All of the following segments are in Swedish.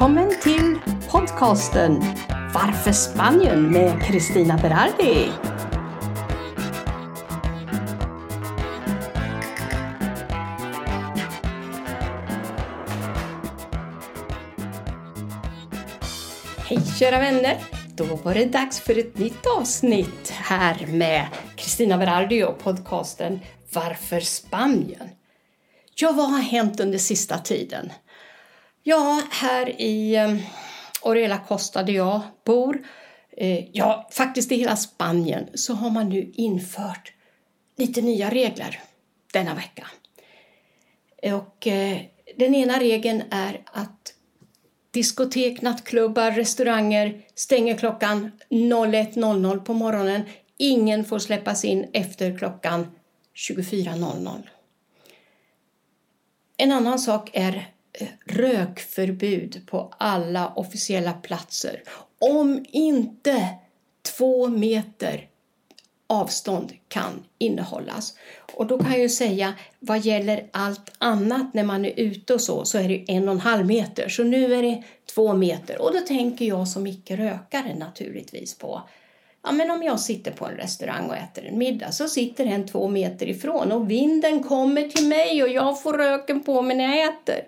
Välkommen till podcasten Varför Spanien med Kristina Berardi. Hej kära vänner! Då var det dags för ett nytt avsnitt här med Kristina Berardi och podcasten Varför Spanien? Ja, vad har hänt under sista tiden? Ja, här i ehm, Orela Costa där jag bor, eh, ja faktiskt i hela Spanien, så har man nu infört lite nya regler denna vecka. Och eh, den ena regeln är att diskotek, nattklubbar, restauranger stänger klockan 01.00 på morgonen. Ingen får släppas in efter klockan 24.00. En annan sak är rökförbud på alla officiella platser om inte två meter avstånd kan innehållas. Och då kan jag ju säga, vad gäller allt annat när man är ute och så, så är det en och en halv meter. Så nu är det två meter. Och då tänker jag som icke-rökare naturligtvis på, ja men om jag sitter på en restaurang och äter en middag så sitter en två meter ifrån och vinden kommer till mig och jag får röken på mig när jag äter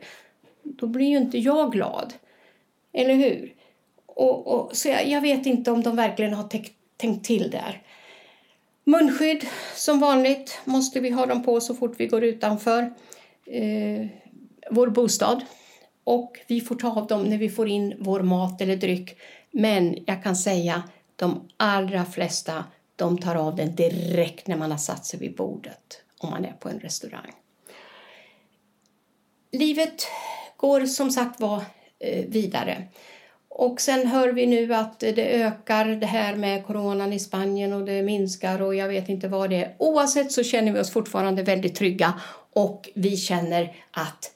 då blir ju inte jag glad. Eller hur? Och, och så jag, jag, vet inte om de verkligen har tänkt till där. Munskydd, som vanligt, måste vi ha dem på så fort vi går utanför eh, vår bostad. Och vi får ta av dem när vi får in vår mat eller dryck. Men jag kan säga de allra flesta de tar av den direkt när man har satt sig vid bordet om man är på en restaurang. Livet går som sagt var eh, vidare. Och sen hör vi nu att det ökar det här med coronan i Spanien och det minskar och jag vet inte vad det är. Oavsett så känner vi oss fortfarande väldigt trygga och vi känner att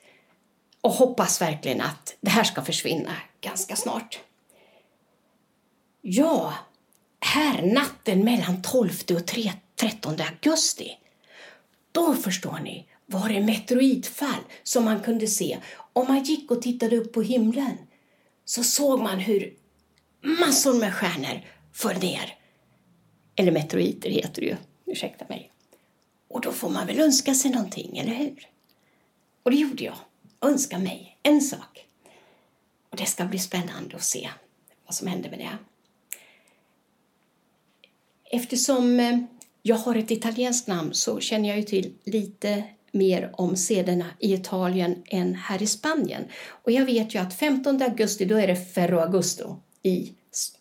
och hoppas verkligen att det här ska försvinna ganska snart. Ja, här natten mellan 12 och 13 augusti, då förstår ni var det meteoritfall som man kunde se. Om man gick och tittade upp på himlen så såg man hur massor med stjärnor föll ner. Eller meteoriter heter det ju, ursäkta mig. Och då får man väl önska sig någonting, eller hur? Och det gjorde jag. Önska mig en sak. Och det ska bli spännande att se vad som händer med det. Eftersom eh, jag har ett italienskt namn så känner jag ju till lite mer om sederna i Italien än här i Spanien. Och jag vet ju att 15 augusti då är det Ferro Augusto i,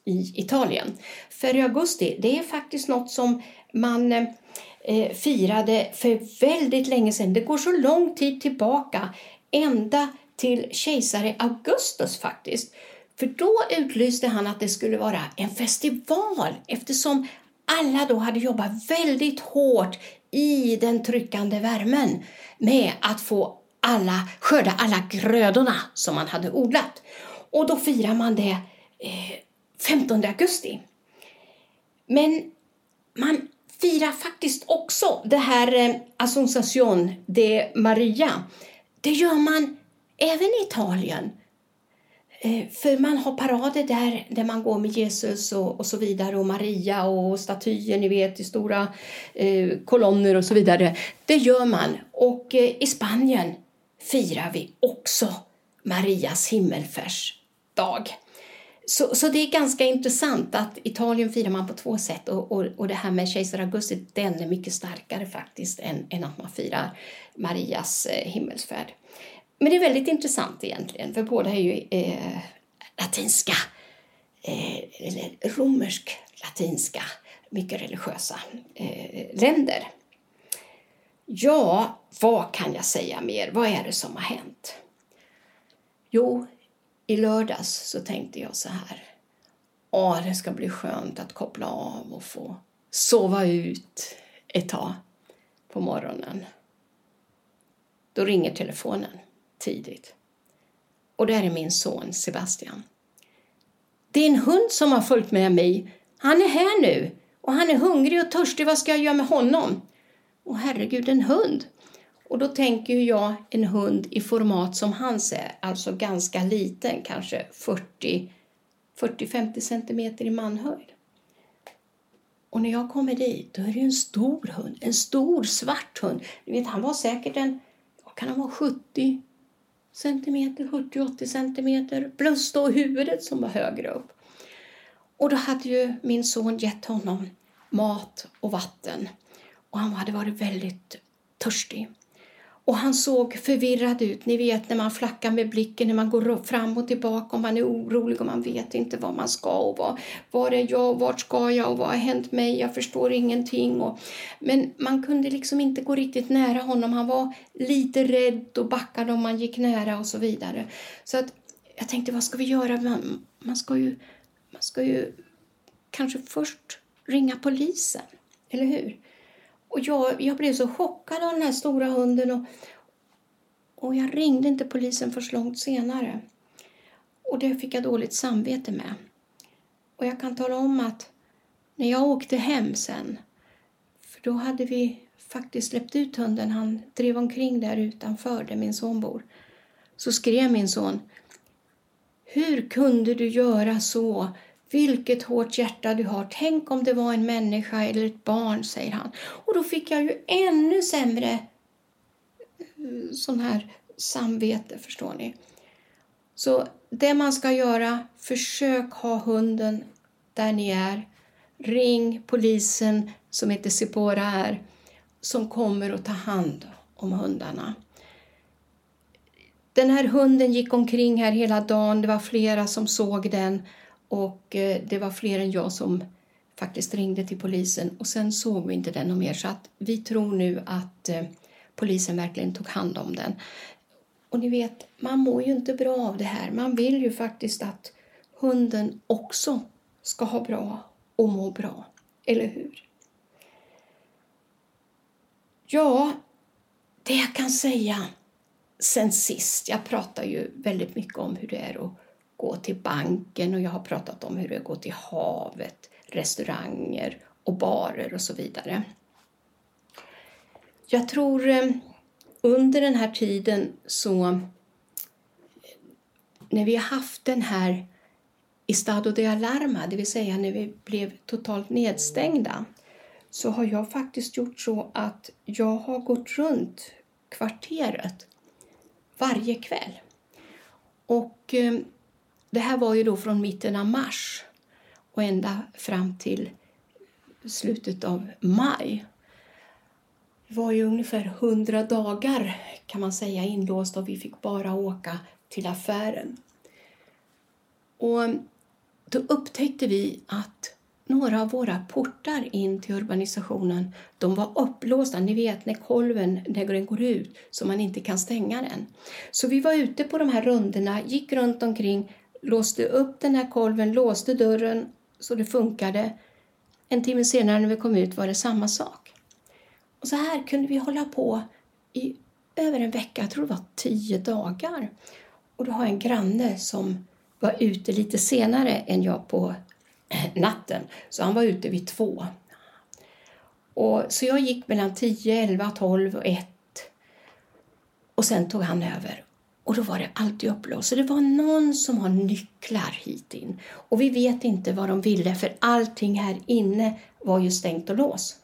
i Italien. Ferro Augusti det är faktiskt något som man eh, firade för väldigt länge sedan. Det går så lång tid tillbaka, ända till kejsare Augustus faktiskt. För då utlyste han att det skulle vara en festival eftersom alla då hade jobbat väldigt hårt i den tryckande värmen med att få alla, skörda alla grödorna som man hade odlat. Och då firar man det eh, 15 augusti. Men man firar faktiskt också det här eh, Assunción de Maria. Det gör man även i Italien. Eh, för man har parader där, där man går med Jesus och, och så vidare och Maria och statyer, ni vet, i stora eh, kolonner och så vidare. Det gör man. Och eh, i Spanien firar vi också Marias himmelfärdsdag. Så, så det är ganska intressant att Italien firar man på två sätt och, och, och det här med kejsar Augustus den är mycket starkare faktiskt än, än att man firar Marias eh, himmelsfärd. Men det är väldigt intressant egentligen, för båda är ju eh, latinska, eh, eller romersk-latinska, mycket religiösa eh, länder. Ja, vad kan jag säga mer? Vad är det som har hänt? Jo, i lördags så tänkte jag så här. Åh, det ska bli skönt att koppla av och få sova ut ett tag på morgonen. Då ringer telefonen tidigt. Och där är min son Sebastian. Det är en hund som har följt med mig. Han är här nu och han är hungrig och törstig. Vad ska jag göra med honom? Och herregud, en hund. Och då tänker jag en hund i format som hans är, alltså ganska liten, kanske 40-50 centimeter i manhöjd. Och när jag kommer dit, då är det en stor hund, en stor svart hund. Ni vet, han var säkert en, kan han vara 70 centimeter, 70-80 centimeter, plus då huvudet som var högre upp. Och då hade ju min son gett honom mat och vatten och han hade varit väldigt törstig. Och han såg förvirrad ut. Ni vet när man flackar med blicken, när man går fram och tillbaka och man är orolig och man vet inte vad man ska och vad, var är jag, och vart ska jag och vad har hänt mig, jag förstår ingenting. Och, men man kunde liksom inte gå riktigt nära honom. Han var lite rädd och backade om man gick nära och så vidare. Så att jag tänkte, vad ska vi göra? Man, man ska ju, man ska ju kanske först ringa polisen, eller hur? Och jag, jag blev så chockad av den här stora hunden och, och jag ringde inte polisen först långt senare. Och det fick jag dåligt samvete med. Och jag kan tala om att när jag åkte hem sen, för då hade vi faktiskt släppt ut hunden, han drev omkring där utanför där min son bor, så skrev min son Hur kunde du göra så? Vilket hårt hjärta du har. Tänk om det var en människa eller ett barn, säger han. Och då fick jag ju ännu sämre eh, sån här samvete, förstår ni. Så det man ska göra, försök ha hunden där ni är. Ring polisen som heter Sipora är, som kommer att ta hand om hundarna. Den här hunden gick omkring här hela dagen. Det var flera som såg den och eh, det var fler än jag som faktiskt ringde till polisen och sen såg vi inte den mer så att vi tror nu att eh, polisen verkligen tog hand om den. Och ni vet, man mår ju inte bra av det här. Man vill ju faktiskt att hunden också ska ha bra och må bra. Eller hur? Ja, det jag kan säga sen sist, jag pratar ju väldigt mycket om hur det är att gå till banken och jag har pratat om hur det går till havet, restauranger och barer och så vidare. Jag tror eh, under den här tiden så när vi har haft den här estado de alarma, det vill säga när vi blev totalt nedstängda, så har jag faktiskt gjort så att jag har gått runt kvarteret varje kväll. Och eh, det här var ju då från mitten av mars och ända fram till slutet av maj. Det var ju ungefär hundra dagar kan man säga inlåst och vi fick bara åka till affären. Och då upptäckte vi att några av våra portar in till urbanisationen de var upplåsta. Ni vet när kolven när den går ut så man inte kan stänga den. Så vi var ute på de här rundorna, gick runt omkring låste upp den här kolven, låste dörren så det funkade. En timme senare när vi kom ut var det samma sak. Och så här kunde vi hålla på i över en vecka, jag tror det var tio dagar. Och då har jag en granne som var ute lite senare än jag på natten, så han var ute vid två. Och, så jag gick mellan 10, 11, 12 och 1 och sen tog han över. Och då var det alltid upplåst. Så det var någon som har nycklar hit in. Och vi vet inte vad de ville för allting här inne var ju stängt och låst.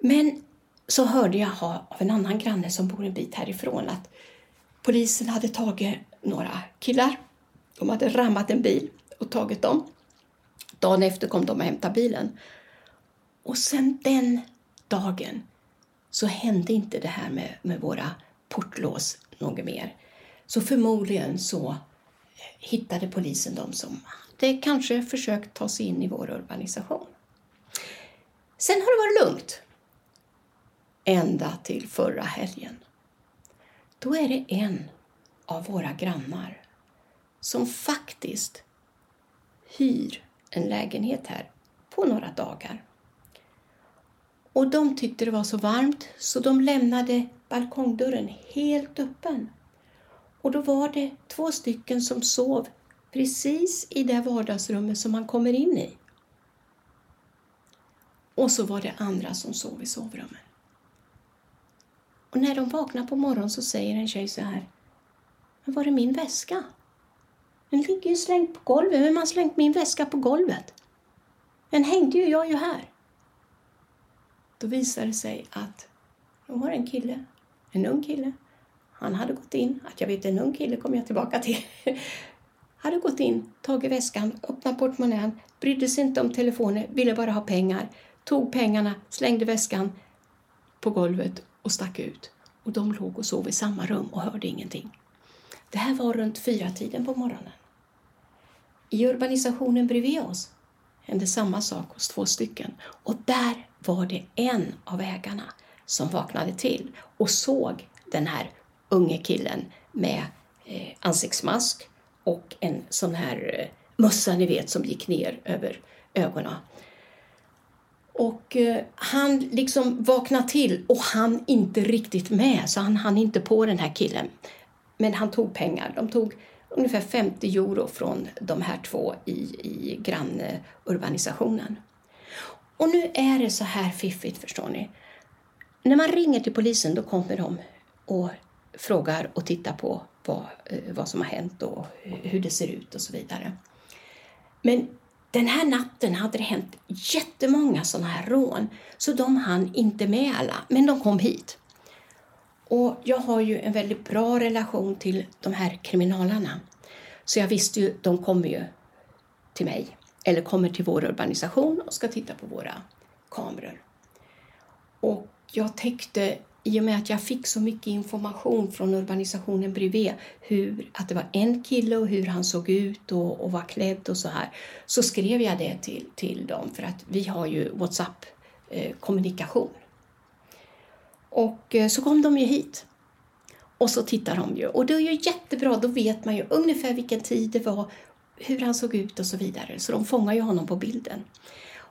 Men så hörde jag av en annan granne som bor en bit härifrån att polisen hade tagit några killar. De hade rammat en bil och tagit dem. Dagen efter kom de och hämtade bilen. Och sen den dagen så hände inte det här med, med våra portlås något mer. Så förmodligen så eh, hittade polisen de som hade kanske försökt ta sig in i vår urbanisation. Sen har det varit lugnt. Ända till förra helgen. Då är det en av våra grannar som faktiskt hyr en lägenhet här på några dagar. Och de tyckte det var så varmt så de lämnade balkongdörren helt öppen. Och då var det två stycken som sov precis i det vardagsrummet som man kommer in i. Och så var det andra som sov i sovrummet. Och när de vaknar på morgonen så säger en tjej så här. Men var är min väska? Den ligger ju slängd på golvet. Vem har slängt min väska på golvet? Den hängde ju jag ju här. Då visade det sig att de var en kille, en ung kille. Han hade gått in, att jag vet en ung kille kommer jag tillbaka till. hade gått in, tagit väskan, öppnat portmonnän, brydde sig inte om telefonen, ville bara ha pengar. Tog pengarna, slängde väskan på golvet och stack ut. Och de låg och sov i samma rum och hörde ingenting. Det här var runt fyra tiden på morgonen. I urbanisationen bredvid oss hände samma sak hos två stycken och där var det en av ägarna som vaknade till och såg den här unge killen med eh, ansiktsmask och en sån här eh, mössa ni vet som gick ner över ögonen. Och eh, han liksom vaknade till och han inte riktigt med så han hann inte på den här killen. Men han tog pengar. De tog ungefär 50 euro från de här två i, i grannurbanisationen. Och nu är det så här fiffigt, förstår ni. När man ringer till polisen då kommer de och frågar och tittar på vad, eh, vad som har hänt och hur det ser ut och så vidare. Men den här natten hade det hänt jättemånga sådana här rån så de hann inte med alla, men de kom hit. Och jag har ju en väldigt bra relation till de här kriminalarna. Så jag visste ju, de kommer ju till mig eller kommer till vår urbanisation och ska titta på våra kameror. Och jag täckte, i och med att jag fick så mycket information från urbanisationen bredvid, hur, att det var en kille och hur han såg ut och, och var klädd och så här, så skrev jag det till, till dem för att vi har ju Whatsapp-kommunikation. Eh, och eh, så kom de ju hit. Och så tittar de ju. Och det är ju jättebra, då vet man ju ungefär vilken tid det var, hur han såg ut och så vidare. Så de fångar ju honom på bilden.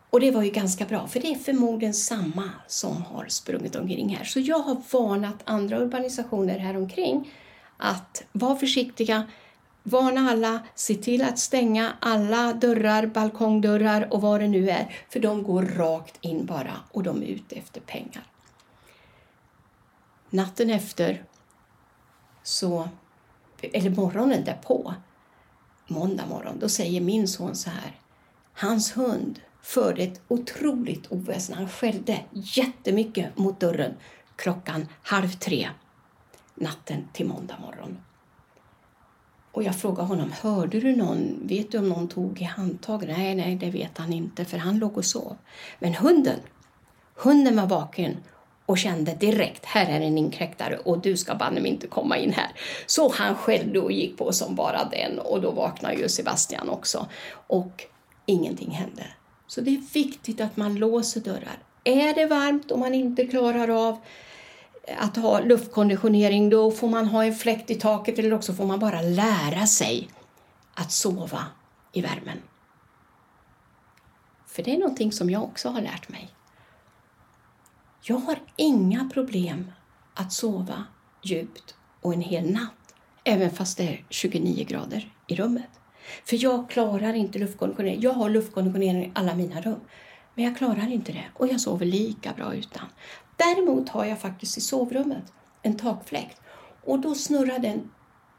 Och det var ju ganska bra, för det är förmodligen samma som har sprungit omkring här. Så jag har varnat andra urbanisationer här omkring att vara försiktiga, varna alla, se till att stänga alla dörrar, balkongdörrar och vad det nu är, för de går rakt in bara och de är ute efter pengar. Natten efter, så, eller morgonen därpå, måndag morgon, då säger min son så här. Hans hund förde ett otroligt oväsen. Han skällde jättemycket mot dörren klockan halv tre natten till måndag morgon. Och jag frågade honom, hörde du någon, vet du om någon tog i handtaget? Nej, nej, det vet han inte, för han låg och sov. Men hunden, hunden var vaken och kände direkt, här är en inkräktare och du ska banne mig inte komma in här. Så han skällde och gick på som bara den och då vaknade ju Sebastian också. Och ingenting hände. Så det är viktigt att man låser dörrar. Är det varmt och man inte klarar av att ha luftkonditionering då får man ha en fläkt i taket eller också får man bara lära sig att sova i värmen. För det är någonting som jag också har lärt mig. Jag har inga problem att sova djupt och en hel natt, även fast det är 29 grader i rummet. För jag klarar inte luftkonditionering. Jag har luftkonditionering i alla mina rum, men jag klarar inte det och jag sover lika bra utan. Däremot har jag faktiskt i sovrummet en takfläkt och då snurrar den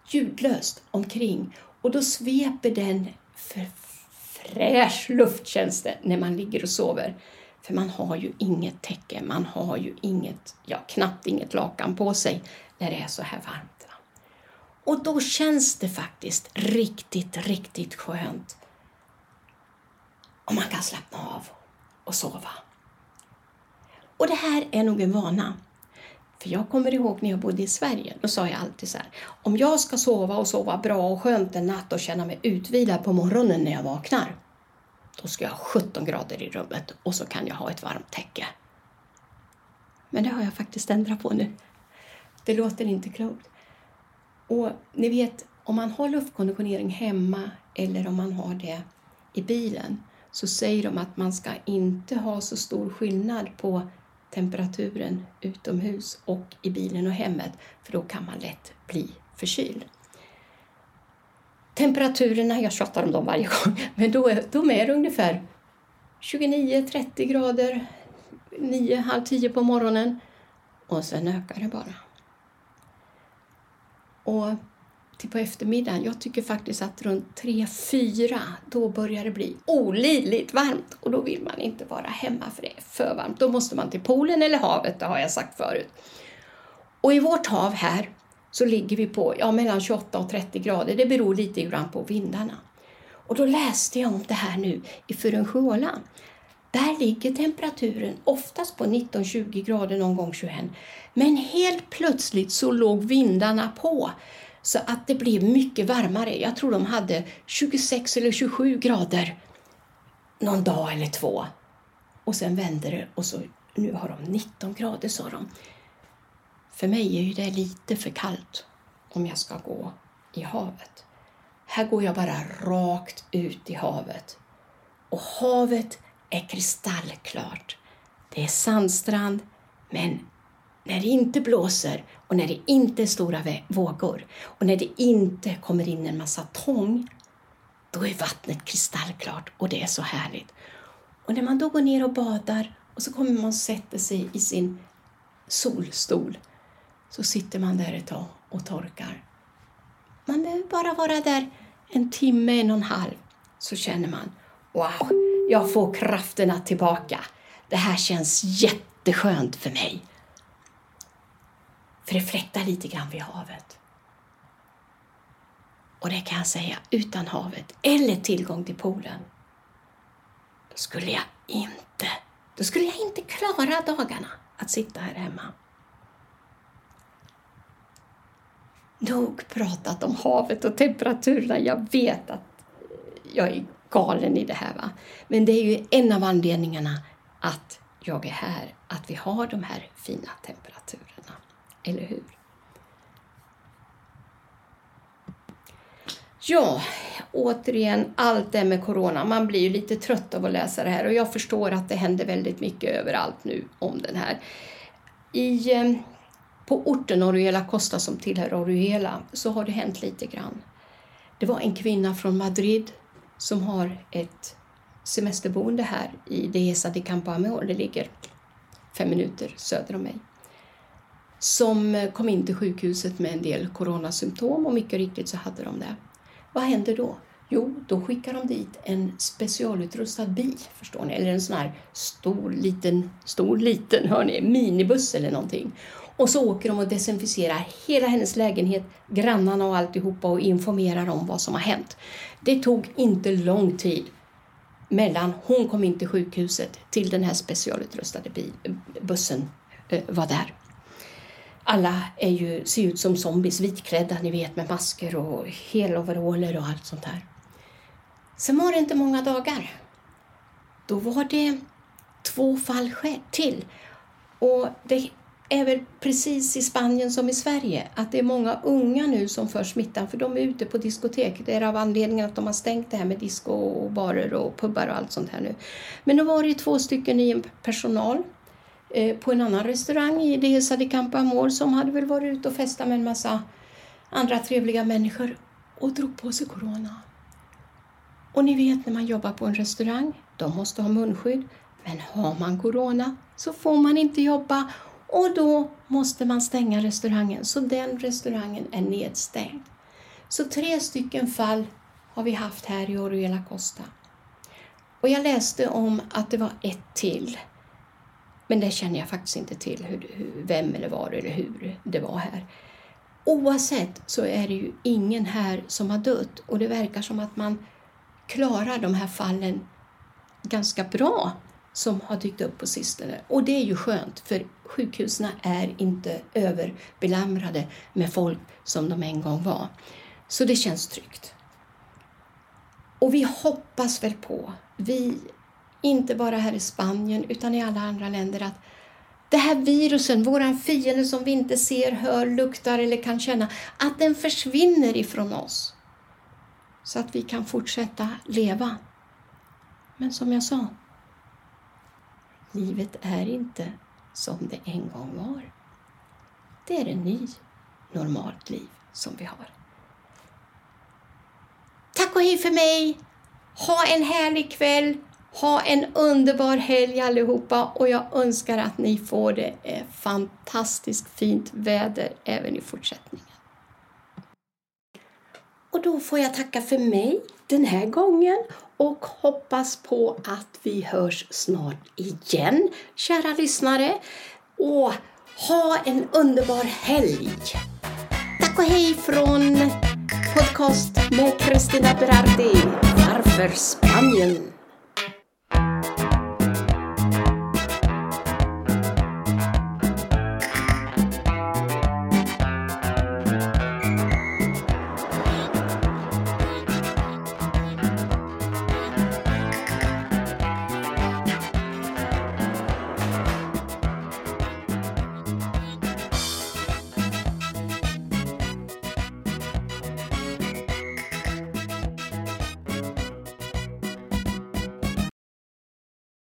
ljudlöst omkring och då sveper den för fräsch luft känns det när man ligger och sover. För man har ju inget täcke, man har ju inget, ja knappt inget lakan på sig när det är så här varmt. Och då känns det faktiskt riktigt, riktigt skönt. om man kan slappna av och sova. Och det här är nog en vana. För jag kommer ihåg när jag bodde i Sverige, då sa jag alltid så här, om jag ska sova och sova bra och skönt en natt och känna mig utvilad på morgonen när jag vaknar, då ska jag ha 17 grader i rummet och så kan jag ha ett varmt täcke. Men det har jag faktiskt ändrat på nu. Det låter inte klokt. Och ni vet, om man har luftkonditionering hemma eller om man har det i bilen så säger de att man ska inte ha så stor skillnad på temperaturen utomhus och i bilen och hemmet för då kan man lätt bli förkyld. Temperaturerna, jag tjatar om dem varje gång, men då är, de är ungefär 29-30 grader 9, halv 10 på morgonen. och sen ökar det bara. Och till på eftermiddagen, jag tycker faktiskt att runt 3-4 då börjar det bli olidligt varmt och då vill man inte vara hemma för det är för varmt. Då måste man till poolen eller havet, det har jag sagt förut. Och i vårt hav här så ligger vi på ja, mellan 28 och 30 grader. Det beror lite grann på vindarna. Och då läste jag om det här nu i Furensjöla. Där ligger temperaturen oftast på 19-20 grader, någon gång 21. Men helt plötsligt så låg vindarna på så att det blev mycket varmare. Jag tror de hade 26 eller 27 grader någon dag eller två. Och sen vände det och så nu har de 19 grader sa de. För mig är ju det lite för kallt om jag ska gå i havet. Här går jag bara rakt ut i havet. Och havet är kristallklart. Det är sandstrand, men när det inte blåser och när det inte är stora vågor och när det inte kommer in en massa tång, då är vattnet kristallklart och det är så härligt. Och när man då går ner och badar och så kommer man och sätter sig i sin solstol så sitter man där ett tag och torkar. Man behöver bara vara där en timme, en och en halv, så känner man wow, jag får krafterna tillbaka. Det här känns jätteskönt för mig. För det fläktar lite grann vid havet. Och det kan jag säga, utan havet eller tillgång till poolen, då skulle jag inte, då skulle jag inte klara dagarna att sitta här hemma. Nog pratat om havet och temperaturerna. Jag vet att jag är galen i det här. Va? Men det är ju en av anledningarna att jag är här, att vi har de här fina temperaturerna. Eller hur? Ja, återigen, allt det med corona. Man blir ju lite trött av att läsa det här och jag förstår att det händer väldigt mycket överallt nu om den här. I eh, på orten Orihuela Costa som tillhör Orihuela så har det hänt lite grann. Det var en kvinna från Madrid som har ett semesterboende här i Dehesa de Campoamor, det ligger fem minuter söder om mig, som kom in till sjukhuset med en del coronasymptom och mycket riktigt så hade de det. Vad händer då? Jo, då skickar de dit en specialutrustad bil, förstår ni, eller en sån här stor liten, stor liten, hör ni, minibuss eller någonting. Och så åker de och desinficerar hela hennes lägenhet, grannarna och alltihopa och informerar om vad som har hänt. Det tog inte lång tid mellan hon kom in till sjukhuset till den här specialutrustade bussen eh, var där. Alla är ju, ser ut som zombies, vitklädda ni vet med masker och heloveraller och allt sånt där. Sen var det inte många dagar. Då var det två fall till. Och det är väl precis i Spanien som i Sverige, att det är många unga nu som för smittan för de är ute på diskotek. Det är av anledningen att de har stängt det här med disco och barer och pubbar och allt sånt här nu. Men då var det två stycken i en personal eh, på en annan restaurang i Dehesa de Campo Amor som hade väl varit ute och festat med en massa andra trevliga människor och drog på sig corona. Och ni vet när man jobbar på en restaurang, de måste ha munskydd, men har man corona så får man inte jobba och då måste man stänga restaurangen, så den restaurangen är nedstängd. Så tre stycken fall har vi haft här i Orihuela Costa. Och jag läste om att det var ett till. Men det känner jag faktiskt inte till hur, hur, vem eller var eller hur det var här. Oavsett så är det ju ingen här som har dött och det verkar som att man klarar de här fallen ganska bra som har dykt upp på sistone. Och det är ju skönt, för sjukhusen är inte överbelamrade med folk som de en gång var. Så det känns tryggt. Och vi hoppas väl på, vi, inte bara här i Spanien utan i alla andra länder, att det här virusen, våran fiende som vi inte ser, hör, luktar eller kan känna, att den försvinner ifrån oss. Så att vi kan fortsätta leva. Men som jag sa, Livet är inte som det en gång var. Det är ett ny, normalt liv som vi har. Tack och hej för mig! Ha en härlig kväll! Ha en underbar helg allihopa och jag önskar att ni får det eh, fantastiskt fint väder även i fortsättningen. Och då får jag tacka för mig den här gången och hoppas på att vi hörs snart igen, kära lyssnare. Och ha en underbar helg! Tack och hej från podcast med Kristina Berardi. Varför Spanien?